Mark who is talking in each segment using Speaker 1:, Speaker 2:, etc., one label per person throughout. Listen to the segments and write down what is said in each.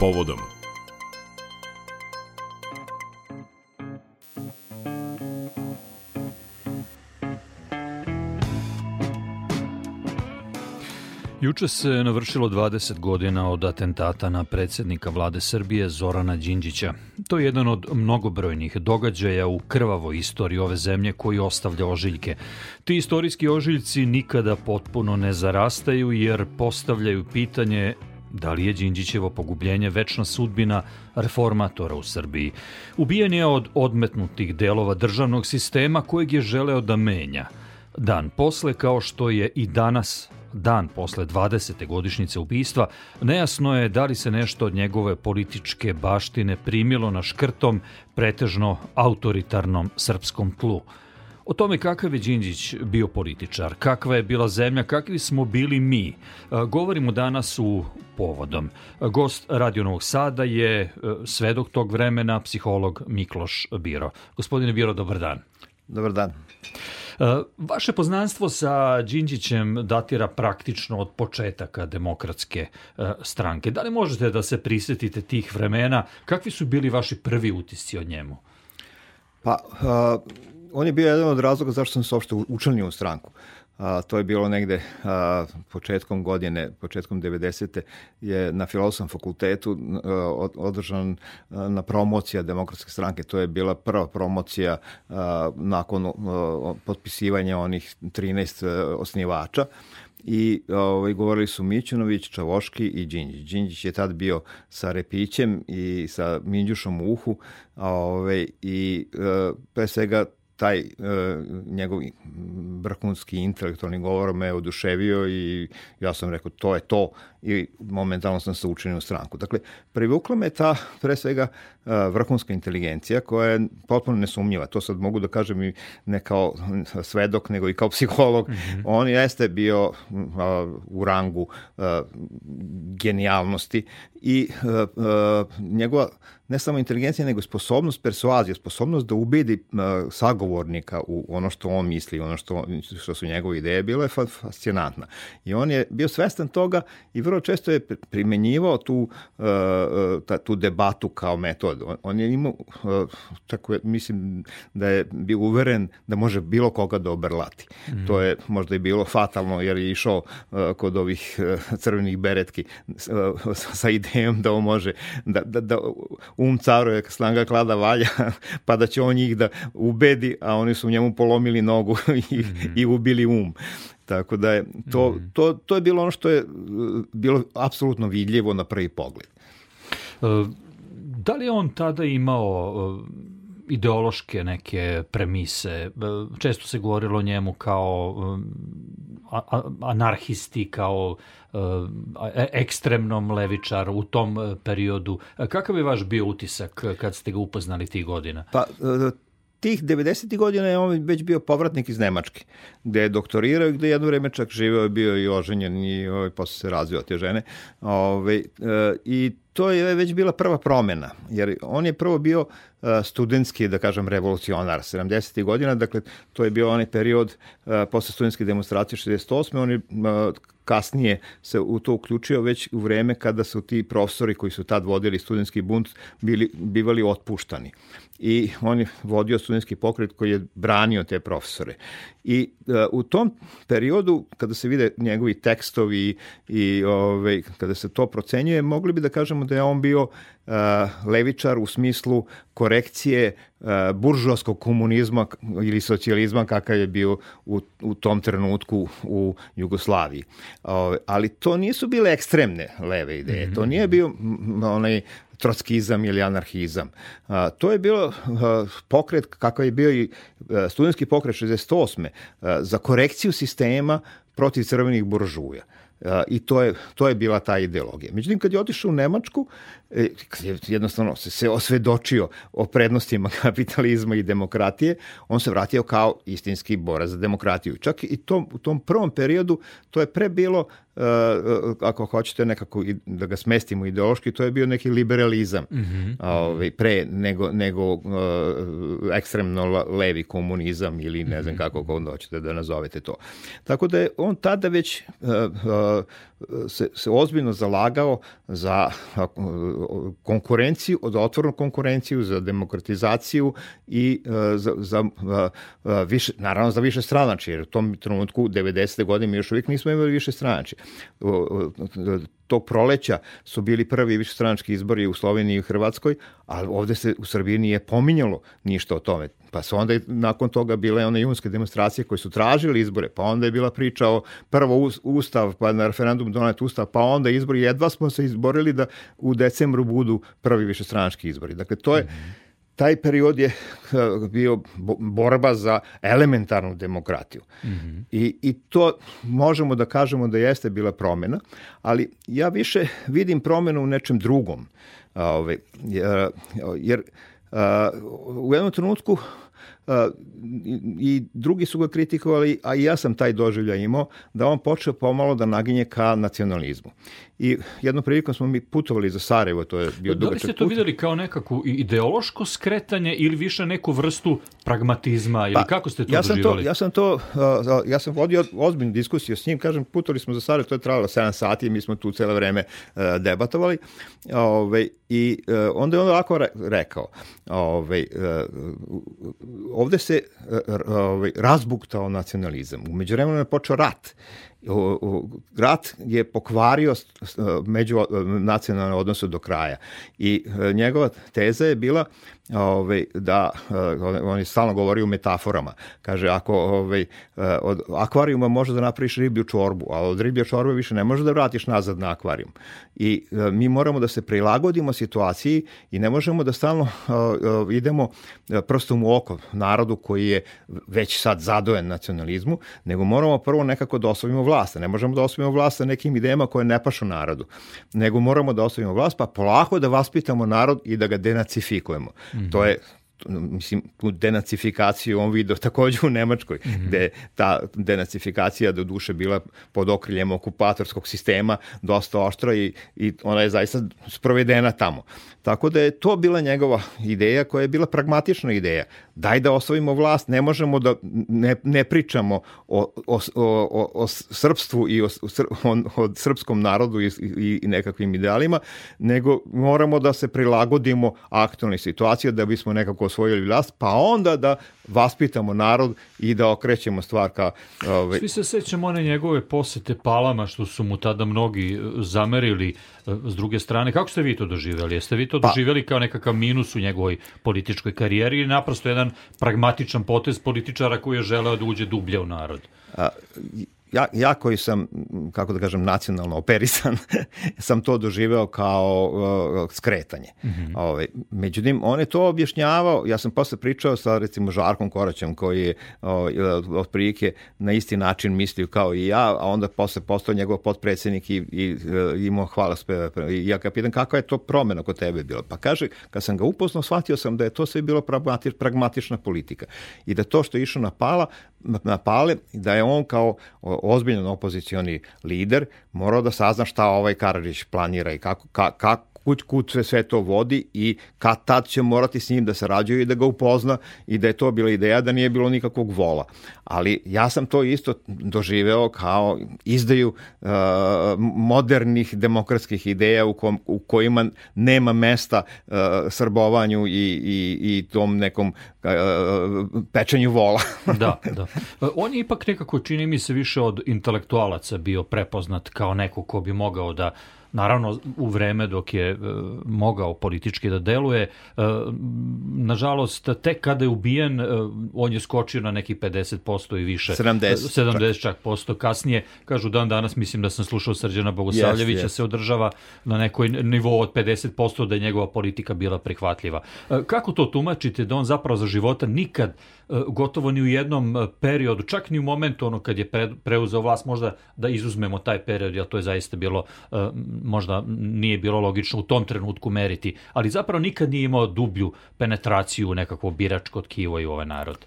Speaker 1: povodom.
Speaker 2: Juče se navršilo 20 godina od atentata na predsednika vlade Srbije Zorana Đinđića. To je jedan od mnogobrojnih događaja u krvavoj istoriji ove zemlje koji ostavlja ožiljke. Ti istorijski ožiljci nikada potpuno ne zarastaju jer postavljaju pitanje Da li je Đinđićevo pogubljenje večna sudbina reformatora u Srbiji? Ubijen je od odmetnutih delova državnog sistema kojeg je želeo da menja. Dan posle, kao što je i danas dan posle 20. godišnjice ubistva, nejasno je da li se nešto od njegove političke baštine primilo na škrtom, pretežno autoritarnom srpskom tlu. O tome kakav je Đinđić bio političar, kakva je bila zemlja, kakvi smo bili mi, govorimo danas u povodom. Gost Radio Novog Sada je e, svedok tog vremena, psiholog Mikloš Biro. Gospodine Biro, dobar dan.
Speaker 3: Dobar dan.
Speaker 2: E, vaše poznanstvo sa Đinđićem datira praktično od početaka demokratske e, stranke. Da li možete da se prisetite tih vremena? Kakvi su bili vaši prvi utisci od njemu?
Speaker 3: Pa, uh, on je bio jedan od razloga zašto sam se uopšte učlanio u stranku. A, to je bilo negde a, početkom godine, početkom 90. je na filozofskom fakultetu a, održan a, na promocija demokratske stranke. To je bila prva promocija a, nakon a, potpisivanja onih 13 a, osnivača i ovaj, govorili su Mićunović, Čavoški i Đinđić. Đinđić je tad bio sa Repićem i sa Minđušom u uhu ovaj, i e, pre svega taj e, njegov vrhunski intelektualni govor me oduševio i ja sam rekao to je to i momentalno sam se učinio u stranku. Dakle, privukla me ta, pre svega, e, vrhunska inteligencija koja je potpuno nesumnjiva. To sad mogu da kažem i ne kao svedok, nego i kao psiholog. Mm -hmm. On jeste bio uh, u rangu uh, genijalnosti i uh, uh, njegova ne samo inteligencija, nego sposobnost persuazije, sposobnost da ubedi uh, sagovornika u ono što on misli, ono što, što su njegove ideje, bilo je fascinantna. I on je bio svestan toga i vrlo često je primenjivao tu, uh, uh, tu debatu kao metod. On, on je imao, uh, tako je, mislim da je bio uveren da može bilo koga da oberlati. Mm. To je možda i bilo fatalno jer je išao kod ovih crvenih beretki sa idejom da on može da, da, da um caruje, slanga klada valja, pa da će on njih da ubedi, a oni su njemu polomili nogu i, mm -hmm. i ubili um. Tako da je to, mm. to, to je bilo ono što je bilo apsolutno vidljivo na prvi pogled.
Speaker 2: E, da li je on tada imao e, ideološke neke premise? E, često se govorilo o njemu kao anarhisti, kao ekstremnom levičaru u tom periodu. Kakav je vaš bio utisak kad ste ga upoznali tih godina?
Speaker 3: Pa, tih 90. godina je on već bio povratnik iz Nemačke, gde je doktorirao i gde je jedno vreme čak živeo, je bio i oženjen i ovaj, posle se razvio te žene. Ove, ovaj, I to je već bila prva promena, jer on je prvo bio e, studentski, da kažem, revolucionar 70. godina, dakle, to je bio onaj period e, posle studentske demonstracije 68. On je kasnije se u to uključio već u vreme kada su ti profesori koji su tad vodili studentski bunt bili, bivali otpuštani. I on je vodio studentski pokret koji je branio te profesore. I uh, u tom periodu, kada se vide njegovi tekstovi i ove, ovaj, kada se to procenjuje, mogli bi da kažemo da je on bio uh, levičar u smislu korekcije uh, buržovskog komunizma ili socijalizma kakav je bio u, u tom trenutku u Jugoslaviji. Uh, ali to nisu bile ekstremne leve ideje. Mm -hmm. To nije bio onaj trockizam ili anarhizam. A, to je bilo a, pokret kakav je bio i a, studentski pokret 68. A, za korekciju sistema protiv crvenih buržuja. I to je, to je bila ta ideologija. Međutim, kad je otišao u Nemačku, e, jednostavno se, se osvedočio o prednostima kapitalizma i demokratije, on se vratio kao istinski borac za demokratiju. Čak i tom, u tom prvom periodu to je pre bilo Uh, ako hoćete nekako da ga smestimo ideološki, to je bio neki liberalizam mm -hmm. ovaj, pre nego, nego uh, ekstremno levi komunizam ili ne znam -hmm. kako onda hoćete da nazovete to. Tako da je on tada već uh, se, se ozbiljno zalagao za konkurenciju, od otvornu konkurenciju, za demokratizaciju i za, za više, naravno za više stranači, jer u tom trenutku 90. godine mi još uvijek nismo imali više stranači tog proleća su bili prvi višestranački izbori u Sloveniji i Hrvatskoj, ali ovde se u Srbiji nije pominjalo ništa o tome. Pa su onda nakon toga bile one junske demonstracije koje su tražili izbore, pa onda je bila priča o prvo ustav, pa na referendum donet ustav, pa onda izbori. Jedva smo se izborili da u decembru budu prvi višestranački izbori. Dakle, to je... Mm -hmm taj period je uh, bio borba za elementarnu demokratiju. Mm -hmm. I, I to možemo da kažemo da jeste bila promena, ali ja više vidim promenu u nečem drugom. Ove, jer, jer u jednom trenutku i drugi su ga kritikovali, a i ja sam taj doživlja imao, da on počeo pomalo da naginje ka nacionalizmu. I jednom prilikom smo mi putovali za Sarajevo, to je bio dugačak put. Da li
Speaker 2: ste to put. videli kao nekakvu ideološko skretanje ili više neku vrstu pragmatizma ili pa, kako ste to
Speaker 3: ja sam
Speaker 2: doživali?
Speaker 3: To, ja sam to, ja sam vodio ozbiljnu diskusiju s njim, kažem, putovali smo za Sarajevo, to je trajalo 7 sati i mi smo tu cele vreme debatovali. Ove, I e, onda je on ovako rekao, ove, e, ovde se ove, razbuktao nacionalizam. Umeđu vremenu je počeo rat rat je pokvario među nacionalne odnose do kraja i e, njegova teza je bila ovaj, da on je stalno govori u metaforama. Kaže, ako ovaj, od akvarijuma može da napraviš riblju čorbu, a od riblje čorbe više ne može da vratiš nazad na akvarijum. I e, mi moramo da se prilagodimo situaciji i ne možemo da stalno idemo prstom u oko narodu koji je već sad zadojen nacionalizmu, nego moramo prvo nekako da osvojimo vlast. Ne možemo da osvojimo vlast sa nekim idejama koje ne pašu narodu, nego moramo da osvojimo vlast, pa polako da vaspitamo narod i da ga denacifikujemo. -hmm. To je mislim, tu denacifikaciju on vidio takođe u Nemačkoj, mm -hmm. gde ta denacifikacija do duše bila pod okriljem okupatorskog sistema dosta oštra i, i ona je zaista sprovedena tamo. Tako da je to bila njegova ideja koja je bila pragmatična ideja. Daj da osvojimo vlast, ne možemo da ne, ne pričamo o, o, o, o srpstvu i o, o, o srpskom narodu i, i, i nekakvim idealima, nego moramo da se prilagodimo aktualnoj situaciji da bismo nekako osvojili vlast, pa onda da vaspitamo narod i da okrećemo stvar ka...
Speaker 2: Ovaj... Svi se sećamo one njegove posete palama što su mu tada mnogi e, zamerili e, s druge strane. Kako ste vi to doživjeli? Jeste vi to pa... doživjeli kao nekakav minus u njegovoj političkoj karijeri ili naprosto jedan pragmatičan potez političara koji je želeo da uđe dublje u narod? A,
Speaker 3: ja, ja koji sam, kako da kažem, nacionalno operisan, sam to doživeo kao uh, skretanje. Mm -hmm. Ove, ovaj, međutim, on je to objašnjavao, ja sam posle pričao sa recimo Žarkom Koraćem koji je ovaj, otprilike na isti način mislio kao i ja, a onda posle postao njegov potpredsednik i, i, i imao hvala sve. I ja ga pitan kakva je to promena kod tebe bila? Pa kaže, kad sam ga upoznao, shvatio sam da je to sve bilo pragmatič, pragmatična politika i da to što je išao na pala, na pale, da je on kao ozbiljan opozicioni lider morao da sazna šta ovaj Karadžić planira i kako, ka, kako kud, kud sve, sve to vodi i kad tad će morati s njim da sarađuje i da ga upozna i da je to bila ideja da nije bilo nikakvog vola. Ali ja sam to isto doživeo kao izdaju uh, modernih demokratskih ideja u, kom, u kojima nema mesta uh, srbovanju i, i, i tom nekom uh, pečenju vola.
Speaker 2: da, da. On je ipak nekako, čini mi se, više od intelektualaca bio prepoznat kao neko ko bi mogao da naravno u vreme dok je e, mogao politički da deluje. E, nažalost, tek kada je ubijen, e, on je skočio na neki 50% i više.
Speaker 3: 70.
Speaker 2: 70 čak, posto. Kasnije, kažu dan danas, mislim da sam slušao Srđana Bogosavljevića, yes, yes. se održava na nekoj nivou od 50% da je njegova politika bila prihvatljiva. E, kako to tumačite da on zapravo za života nikad gotovo ni u jednom periodu, čak ni u momentu ono kad je preuzeo vlast, možda da izuzmemo taj period, jer to je zaista bilo, možda nije bilo logično u tom trenutku meriti, ali zapravo nikad nije imao dublju penetraciju nekakvo biračko tkivo i ovaj narod.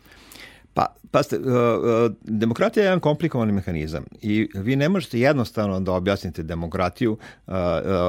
Speaker 3: Pa, pa ste, uh, uh, demokratija je jedan komplikovani mehanizam i vi ne možete jednostavno da objasnite demokratiju uh,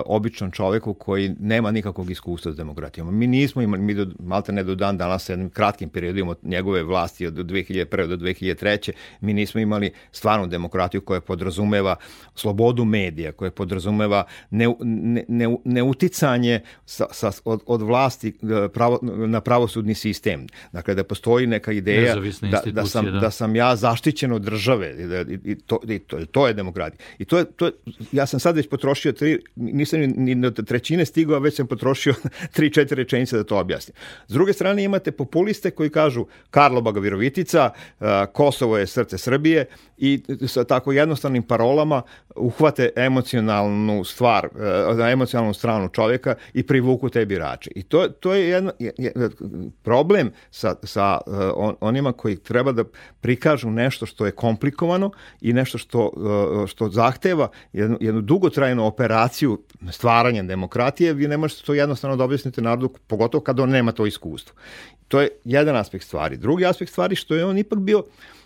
Speaker 3: običnom čoveku koji nema nikakvog iskustva s demokratijom. Mi nismo imali, mi do, malte ne do dan danas jednim kratkim periodom od njegove vlasti od 2001. do 2003. mi nismo imali stvarnu demokratiju koja podrazumeva slobodu medija, koja podrazumeva ne, ne, ne, neuticanje sa, sa, od, od vlasti pravo, na pravosudni sistem. Dakle, da postoji neka ideja da, da, sam, da. da sam ja zaštićen od države i, i, to, i to, to je demokratija. I to je, to je, ja sam sad već potrošio tri, nisam ni do trećine stigao, već sam potrošio tri, četiri rečenice da to objasnim. S druge strane imate populiste koji kažu Karlobaga Virovitica, Kosovo je srce Srbije i sa tako jednostavnim parolama uhvate emocionalnu stvar, emocionalnu stranu čovjeka i privuku te birače. I to, to je jedan, problem sa, sa on, onima koji treba da prikažu nešto što je komplikovano i nešto što, uh, što zahteva jednu, jednu dugotrajnu operaciju stvaranja demokratije, vi ne možete to jednostavno da objasnite narodu, pogotovo kada on nema to iskustvo. To je jedan aspekt stvari. Drugi aspekt stvari što je on ipak bio uh,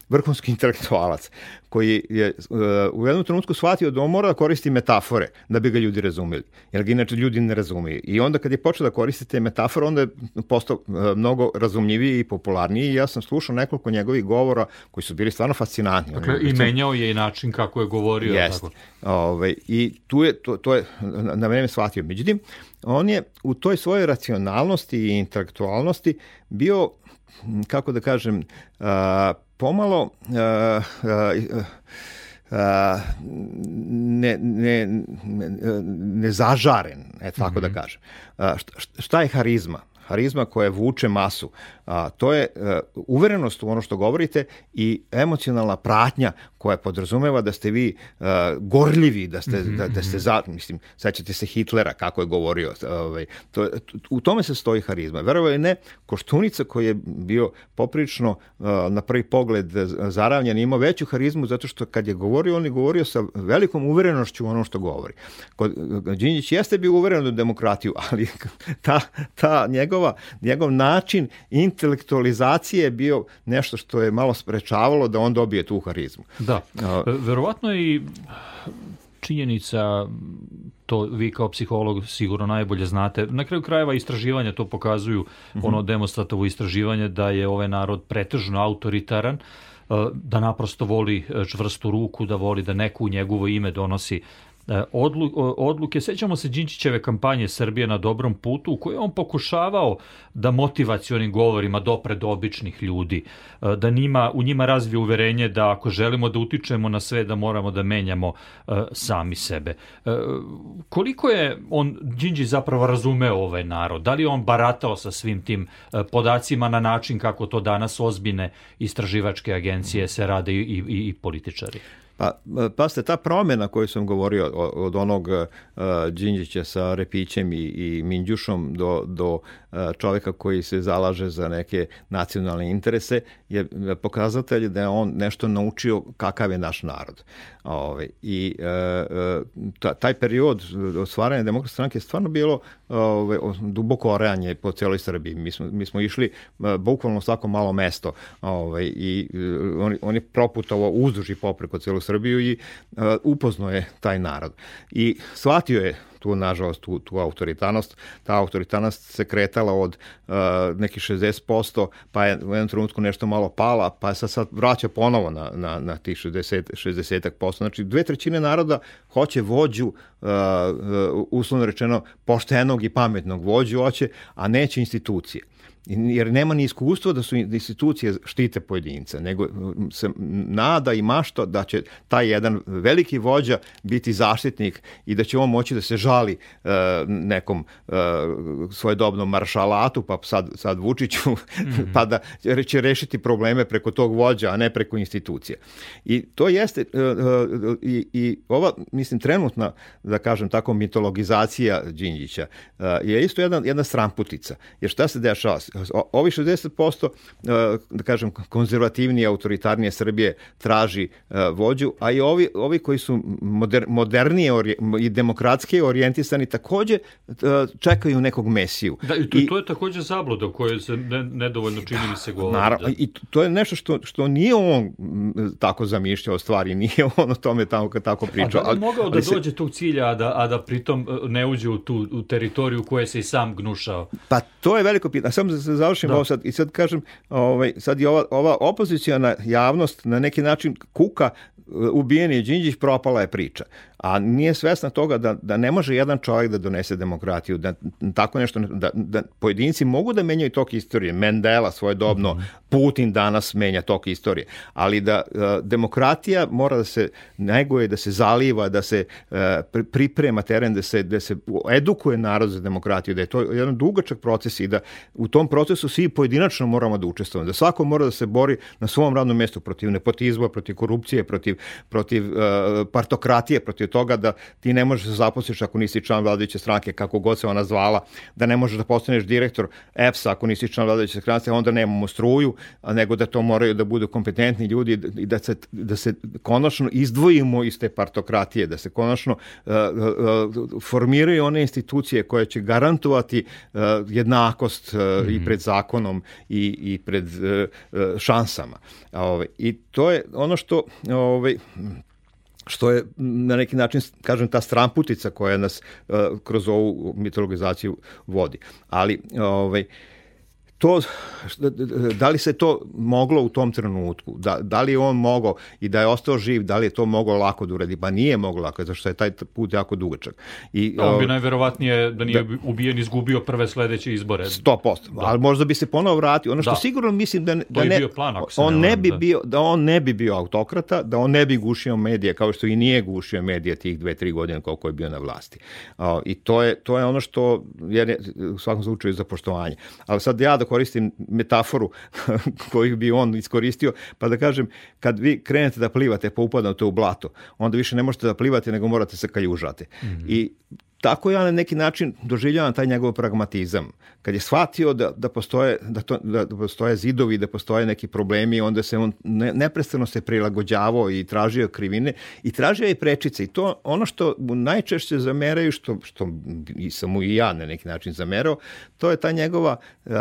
Speaker 3: vrhunski intelektualac koji je uh, u jednom trenutku shvatio da on mora da koristi metafore da bi ga ljudi razumeli, jer ga inače ljudi ne razumiju. I onda kad je počeo da koristi te metafore, onda je postao uh, mnogo razumljiviji i popularniji i ja sam slušao nekoliko njegovih govora koji su bili stvarno fascinantni.
Speaker 2: Dakle, i menjao je i način kako je govorio.
Speaker 3: Jest. Tako. Ove, ovaj, I tu je, to, to je na vreme shvatio. Međutim, on je u toj svojoj racionalnosti i intelektualnosti bio kako da kažem, uh, pomalo uh, uh, uh, ne, ne, ne zažaren, e tako mm -hmm. da mhm. kažem. Šta je harizma? Harizma koja vuče masu. A, to je uh, uverenost u ono što govorite i emocionalna pratnja koja podrazumeva da ste vi uh, gorljivi, da ste, mm -hmm. da, da ste mhm. za, mislim, sećate se Hitlera kako je govorio, ovaj, to, u tome se stoji harizma. Verovo je ne, Koštunica koji je bio poprično uh, na prvi pogled zaravljen, imao veću harizmu zato što kad je govorio, on je govorio sa velikom uverenošću u ono što govori. Kod, Đinđić jeste bio uveren u demokratiju, ali ta, ta njegova, njegov način intelektualizacije je bio nešto što je malo sprečavalo da on dobije tu harizmu.
Speaker 2: Da, verovatno je i činjenica, to vi kao psiholog sigurno najbolje znate, na kraju krajeva istraživanja to pokazuju, mm -hmm. ono demonstratovo istraživanje da je ovaj narod pretežno autoritaran, da naprosto voli čvrstu ruku, da voli da neku u njegovo ime donosi E, odluke. Sećamo se Đinčićeve kampanje Srbije na dobrom putu u kojoj on pokušavao da motivacionim govorima dopre do običnih ljudi, e, da njima, u njima razvije uverenje da ako želimo da utičemo na sve da moramo da menjamo e, sami sebe. Koliko je on Đinđić zapravo razumeo ovaj narod? Da li on baratao sa svim tim podacima na način kako to danas ozbiljne istraživačke agencije se rade i, i, i političari?
Speaker 3: Pa, pa ste ta promjena koju sam govorio od onog uh, Đinđića sa Repićem i, i Minđušom do, do uh, čoveka koji se zalaže za neke nacionalne interese je pokazatelj da je on nešto naučio kakav je naš narod. Ove, I uh, taj period osvaranja demokratske stranke je stvarno bilo ove, duboko orejanje po celoj Srbiji. Mi smo, mi smo išli bukvalno svako malo mesto ove, i on, on je proputovao uzduž i popreko celu Srbiju i upoznao je taj narod. I shvatio je tu, nažalost, tu, tu autoritanost. Ta autoritanost se kretala od uh, nekih 60%, pa je u jednom trenutku nešto malo pala, pa se sad vraća ponovo na, na, na tih 60, 60%. Znači, dve trećine naroda hoće vođu, uh, uslovno rečeno, poštenog i pametnog vođu hoće, a neće institucije jer nema ni iskustva da su institucije štite pojedinca, nego se nada i mašta da će taj jedan veliki vođa biti zaštitnik i da će on moći da se žali uh, nekom uh, svojedobnom maršalatu, pa sad, sad Vučiću, mm -hmm. pa da će rešiti probleme preko tog vođa, a ne preko institucija. I to jeste, uh, uh, i, i ova, mislim, trenutna, da kažem tako, mitologizacija Đinđića je isto jedna, jedna stramputica. Jer šta se dešava? Ovi 60%, da kažem, konzervativnije, autoritarnije Srbije traži vođu, a i ovi, ovi koji su moder, modernije i demokratske orijentisani takođe čekaju nekog mesiju.
Speaker 2: Da, i to, I, to je takođe zabluda o kojoj se ne, nedovoljno čini mi se govori.
Speaker 3: Naravno, da. i to je nešto što, što nije on tako zamišljao stvari, nije on o tome tamo kad tako pričao.
Speaker 2: A da li mogao da dođe se... tog cilja, a da, a da pritom ne uđe u tu u teritoriju koje se i sam gnušao?
Speaker 3: Pa to je veliko pitanje. Samo da završim da. ovo sad i sad kažem, ovaj, sad je ova, ova opozicijona javnost na neki način kuka ubijen je Đinđić, propala je priča a nije svesna toga da, da ne može jedan čovjek da donese demokratiju, da tako nešto, da, da pojedinci mogu da menjaju tok istorije, Mendela svojedobno, mm -hmm. Putin danas menja tok istorije, ali da uh, demokratija mora da se neguje, da se zaliva, da se uh, priprema teren, da se, da se edukuje narod za demokratiju, da je to jedan dugačak proces i da u tom procesu svi pojedinačno moramo da učestvujemo, da svako mora da se bori na svom radnom mestu protiv nepotizma, protiv korupcije, protiv, protiv uh, partokratije, protiv toga da ti ne možeš da zaposliš ako nisi član vladajuće stranke, kako god se ona zvala, da ne možeš da postaneš direktor EPS-a ako nisi član vladajuće stranke, onda nemamo struju, nego da to moraju da budu kompetentni ljudi i da se, da se konačno izdvojimo iz te partokratije, da se konačno uh, uh, formiraju one institucije koje će garantovati uh, jednakost uh, mm -hmm. i mhm. pred zakonom i, i pred uh, šansama. Ove, ovaj, I to je ono što ovaj, što je na neki način, kažem, ta stramputica koja nas uh, kroz ovu mitologizaciju vodi. Ali, ovaj, to, da li se to moglo u tom trenutku, da, da li je on mogao i da je ostao živ, da li je to moglo lako da uradi, pa nije moglo lako, zašto je taj put jako dugačak.
Speaker 2: I, on bi najverovatnije da nije da, ubijen izgubio prve sledeće izbore.
Speaker 3: 100%, da. ali možda bi se ponovo vratio. Ono što da. sigurno mislim da, da ne,
Speaker 2: plan,
Speaker 3: on ne, bi da. bio, da on ne bi bio autokrata, da on ne bi gušio medije, kao što i nije gušio medije tih dve, tri godine koliko je bio na vlasti. I to je, to je ono što je u svakom slučaju za poštovanje. Ali sad ja da koristim metaforu koju bi on iskoristio, pa da kažem, kad vi krenete da plivate pa upadate u blato, onda više ne možete da plivate, nego morate se kaljužati. Mm -hmm. I tako ja na neki način doživljavam taj njegov pragmatizam. Kad je shvatio da, da, postoje, da, to, da, da postoje zidovi, da postoje neki problemi, onda se on ne, neprestano se prilagođavao i tražio krivine i tražio i prečice. I to ono što mu najčešće zameraju, što, što i sam mu i ja na neki način zamerao, to je ta njegova uh,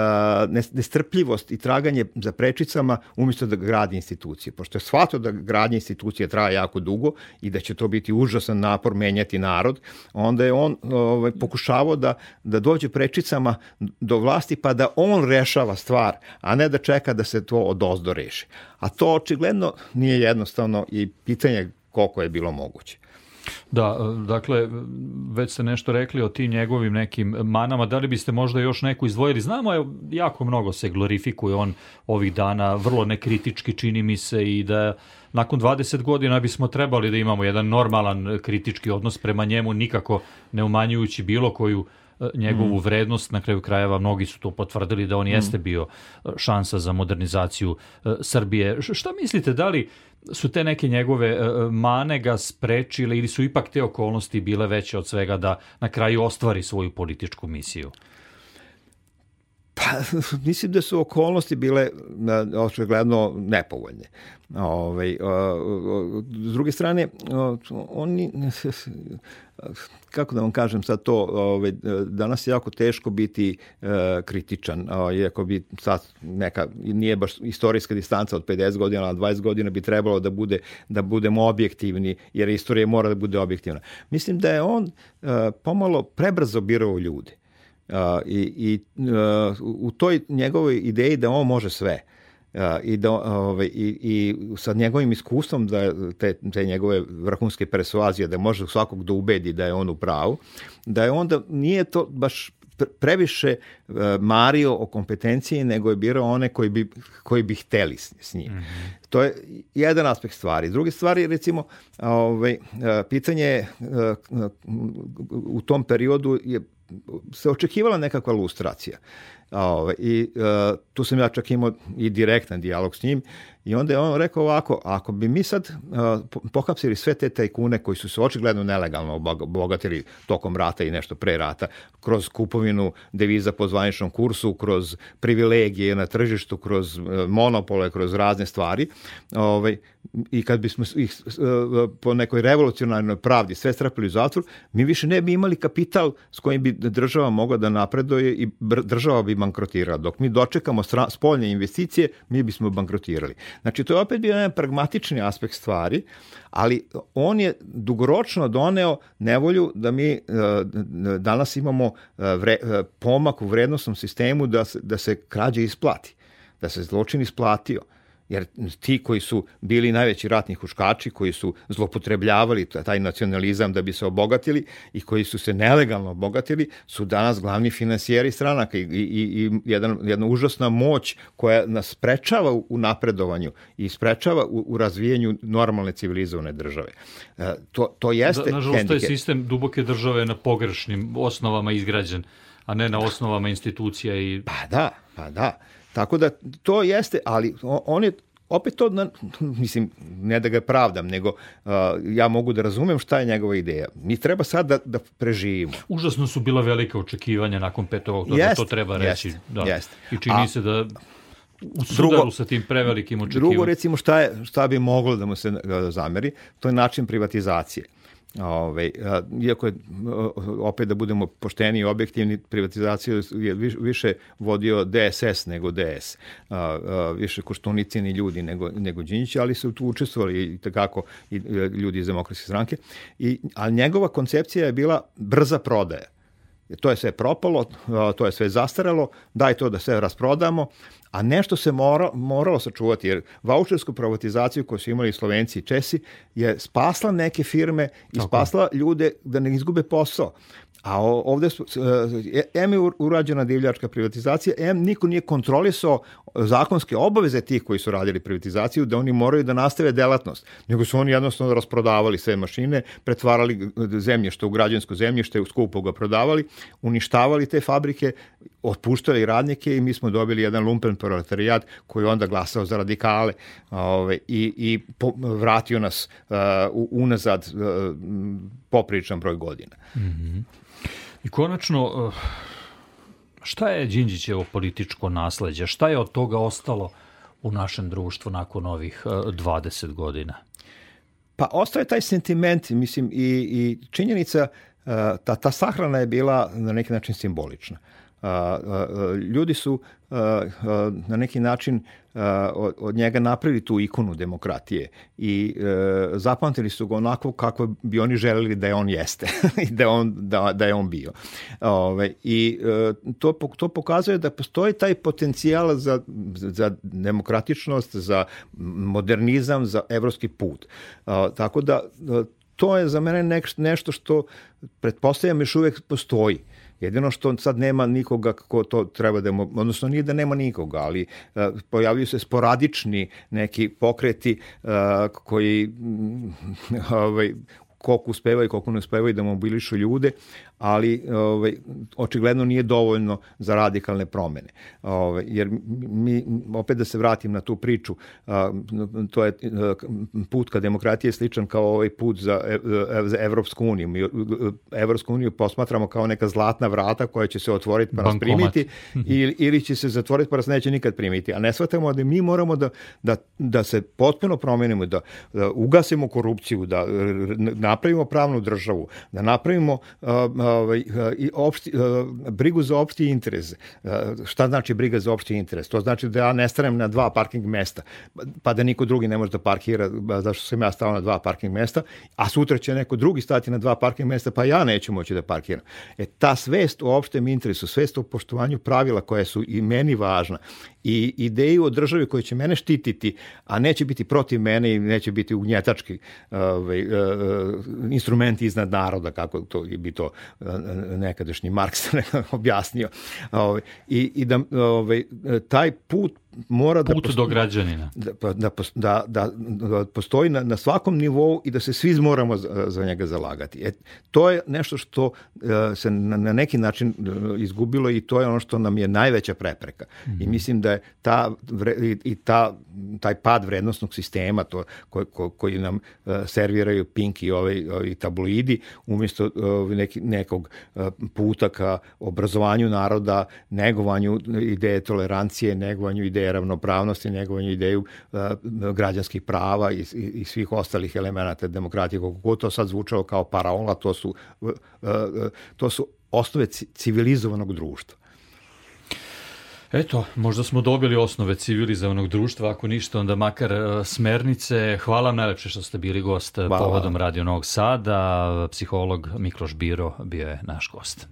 Speaker 3: nestrpljivost i traganje za prečicama umjesto da gradi institucije. Pošto je shvatio da gradnje institucije traje jako dugo i da će to biti užasan napor menjati narod, onda je on ovaj, pokušavao da, da dođe prečicama do vlasti pa da on rešava stvar, a ne da čeka da se to od ozdo reši. A to očigledno nije jednostavno i pitanje koliko je bilo moguće.
Speaker 2: Da, dakle, već ste nešto rekli o tim njegovim nekim manama, da li biste možda još neku izdvojili? Znamo, je, jako mnogo se glorifikuje on ovih dana, vrlo nekritički čini mi se i da nakon 20 godina bismo trebali da imamo jedan normalan kritički odnos prema njemu, nikako ne umanjujući bilo koju e, njegovu mm. vrednost, na kraju krajeva mnogi su to potvrdili da on mm. jeste bio e, šansa za modernizaciju e, Srbije. Šta mislite, da li su te neke njegove mane ga sprečile ili su ipak te okolnosti bile veće od svega da na kraju ostvari svoju političku misiju?
Speaker 3: Pa, mislim da su okolnosti bile očigledno nepovoljne. Ove, ovaj, s druge strane, oni, kako da vam kažem sad to, ove, ovaj, danas je jako teško biti e, kritičan, iako bi sad neka, nije baš istorijska distanca od 50 godina, na 20 godina bi trebalo da bude da budemo objektivni, jer istorija mora da bude objektivna. Mislim da je on e, pomalo prebrzo birao ljude i, i u toj njegovoj ideji da on može sve i, da, ovaj, i, i sa njegovim iskustvom da te, te njegove vrhunske persuazije da može svakog da ubedi da je on u pravu, da je onda nije to baš previše uh, mario o kompetenciji, nego je birao one koji bi, koji bi hteli s, s njim. Mm -hmm. To je jedan aspekt stvari. Druge stvari, recimo, ovaj, uh, pitanje uh, u tom periodu je se očekivala nekakva lustracija. I uh, tu sam ja čak imao i direktan dijalog s njim I onda je on rekao ovako, ako bi mi sad uh, pohapsili sve te tajkune koji su se očigledno nelegalno obogatili tokom rata i nešto pre rata, kroz kupovinu deviza po zvaničnom kursu, kroz privilegije na tržištu, kroz uh, monopole, kroz razne stvari, ovaj, i kad bismo ih uh, po nekoj revolucionarnoj pravdi sve strapili u zatvor, mi više ne bi imali kapital s kojim bi država mogla da napreduje i država bi bankrotirala. Dok mi dočekamo spoljne investicije, mi bismo bankrotirali. Znači, to je opet bio jedan pragmatični aspekt stvari, ali on je dugoročno doneo nevolju da mi e, danas imamo e, vre, e, pomak u vrednostnom sistemu da se, da se krađe isplati, da se zločin isplatio jer ti koji su bili najveći ratni huškači, koji su zlopotrebljavali taj nacionalizam da bi se obogatili i koji su se nelegalno obogatili, su danas glavni finansijeri stranaka i, i, i jedan, jedna užasna moć koja nas sprečava u napredovanju i sprečava u, u razvijenju normalne civilizovane države. E, to, to jeste
Speaker 2: da, Nažalost, taj sistem duboke države na pogrešnim osnovama izgrađen, a ne na osnovama institucija i...
Speaker 3: Pa da, pa da. Tako da to jeste, ali on je opet to, mislim, ne da ga pravdam, nego uh, ja mogu da razumem šta je njegova ideja. Mi treba sad da, da preživimo.
Speaker 2: Užasno su bila velika očekivanja nakon 5. oktobra, jest, to treba reći.
Speaker 3: Jest,
Speaker 2: da.
Speaker 3: Jest.
Speaker 2: I čini A, se da u sudaru drugo, sa tim prevelikim očekivanjem.
Speaker 3: Drugo, recimo, šta, je, šta bi moglo da mu se zameri, to je način privatizacije. Ove, iako je, opet da budemo pošteni i objektivni, privatizaciju je više vodio DSS nego DS. A, a, više koštunicini ljudi nego, nego Đinjić, ali su tu učestvovali i takako i e, ljudi iz demokratske stranke. I, ali njegova koncepcija je bila brza prodaja. To je sve propalo, to je sve zastaralo, daj to da sve rasprodamo, a nešto se mora, moralo sačuvati, jer vouchersku privatizaciju koju su imali Slovenci i Česi je spasla neke firme i Tako. spasla ljude da ne izgube posao. A ovde su, e, M je urađena divljačka privatizacija, M niko nije kontrolisao zakonske obaveze tih koji su radili privatizaciju, da oni moraju da nastave delatnost, nego su oni jednostavno rasprodavali sve mašine, pretvarali zemljište u građansko zemljište, u skupo ga prodavali, uništavali te fabrike, otpuštali radnike i mi smo dobili jedan lumpen proletarijat koji onda glasao za radikale ove, i, i po, vratio nas uh, unazad uh, popričan broj godina. Mm -hmm.
Speaker 2: I konačno, uh, šta je Đinđićevo političko nasledđe? Šta je od toga ostalo u našem društvu nakon ovih 20 uh, godina?
Speaker 3: Pa ostaje taj sentiment, mislim, i, i činjenica, uh, ta, ta sahrana je bila na neki način simbolična. Ljudi su na neki način od njega napravili tu ikonu demokratije i e, zapamtili su ga onako kako bi oni želeli da je on jeste i da, on, da, da je on bio. Ove, I e, to, to pokazuje da postoji taj potencijal za, za demokratičnost, za modernizam, za evropski put. Tako da to je za mene nešto što pretpostavljam još uvek postoji. Jedino što sad nema nikoga ko to treba da, odnosno nije da nema nikoga, ali uh, pojavljuju se sporadični neki pokreti uh, koji ovaj, koliko uspevaju, koliko ne uspevaju da mobilišu ljude, ali ovaj, očigledno nije dovoljno za radikalne promene. Ovaj, jer mi, opet da se vratim na tu priču, a, to je put ka demokratiji je sličan kao ovaj put za, e, za Evropsku uniju. Mi Evropsku uniju posmatramo kao neka zlatna vrata koja će se otvoriti pa nas primiti ili, ili će se zatvoriti pa nas neće nikad primiti. A ne shvatamo da mi moramo da, da, da se potpuno promenimo, da, da ugasimo korupciju, da napravimo pravnu državu, da napravimo a, ovaj, i opšti, brigu za opšti interes. Šta znači briga za opšti interes? To znači da ja ne stanem na dva parking mesta, pa da niko drugi ne može da parkira, zašto sam ja stao na dva parking mesta, a sutra će neko drugi stati na dva parking mesta, pa ja neću moći da parkiram. E, ta svest o opštem interesu, svest o poštovanju pravila koja su i meni važna i ideju o državi koja će mene štititi, a neće biti protiv mene i neće biti ugnjetački ovaj, uh, instrumenti iznad naroda, kako to bi to uh, nekadašnji Marks objasnio. Ovaj, i, I da ovaj, taj put
Speaker 2: mora da... Put postoji, do građanina.
Speaker 3: Da, pa, da, da, da, da postoji na, na svakom nivou i da se svi moramo za, za njega zalagati. E, to je nešto što uh, se na, na neki način uh, izgubilo i to je ono što nam je najveća prepreka. Mm -hmm. I mislim da je ta, vre, i, i ta, taj pad vrednostnog sistema to, ko, ko, koji nam uh, serviraju Pink i ovaj, ovi tabloidi, umjesto uh, neki, nekog uh, puta ka obrazovanju naroda, negovanju ideje tolerancije, negovanju ideje ravnopravnosti, negovanju ideju uh, građanskih prava i, i, i svih ostalih elemenata demokratije. Kako god to sad zvučalo kao paraola, to su, uh, uh, to su osnove civilizovanog društva.
Speaker 2: Eto, možda smo dobili osnove civilizovanog društva, ako ništa, onda makar smernice. Hvala vam najlepše što ste bili gost Hvala. povodom Radio Novog Sada. Psiholog Mikloš Biro bio je naš gost.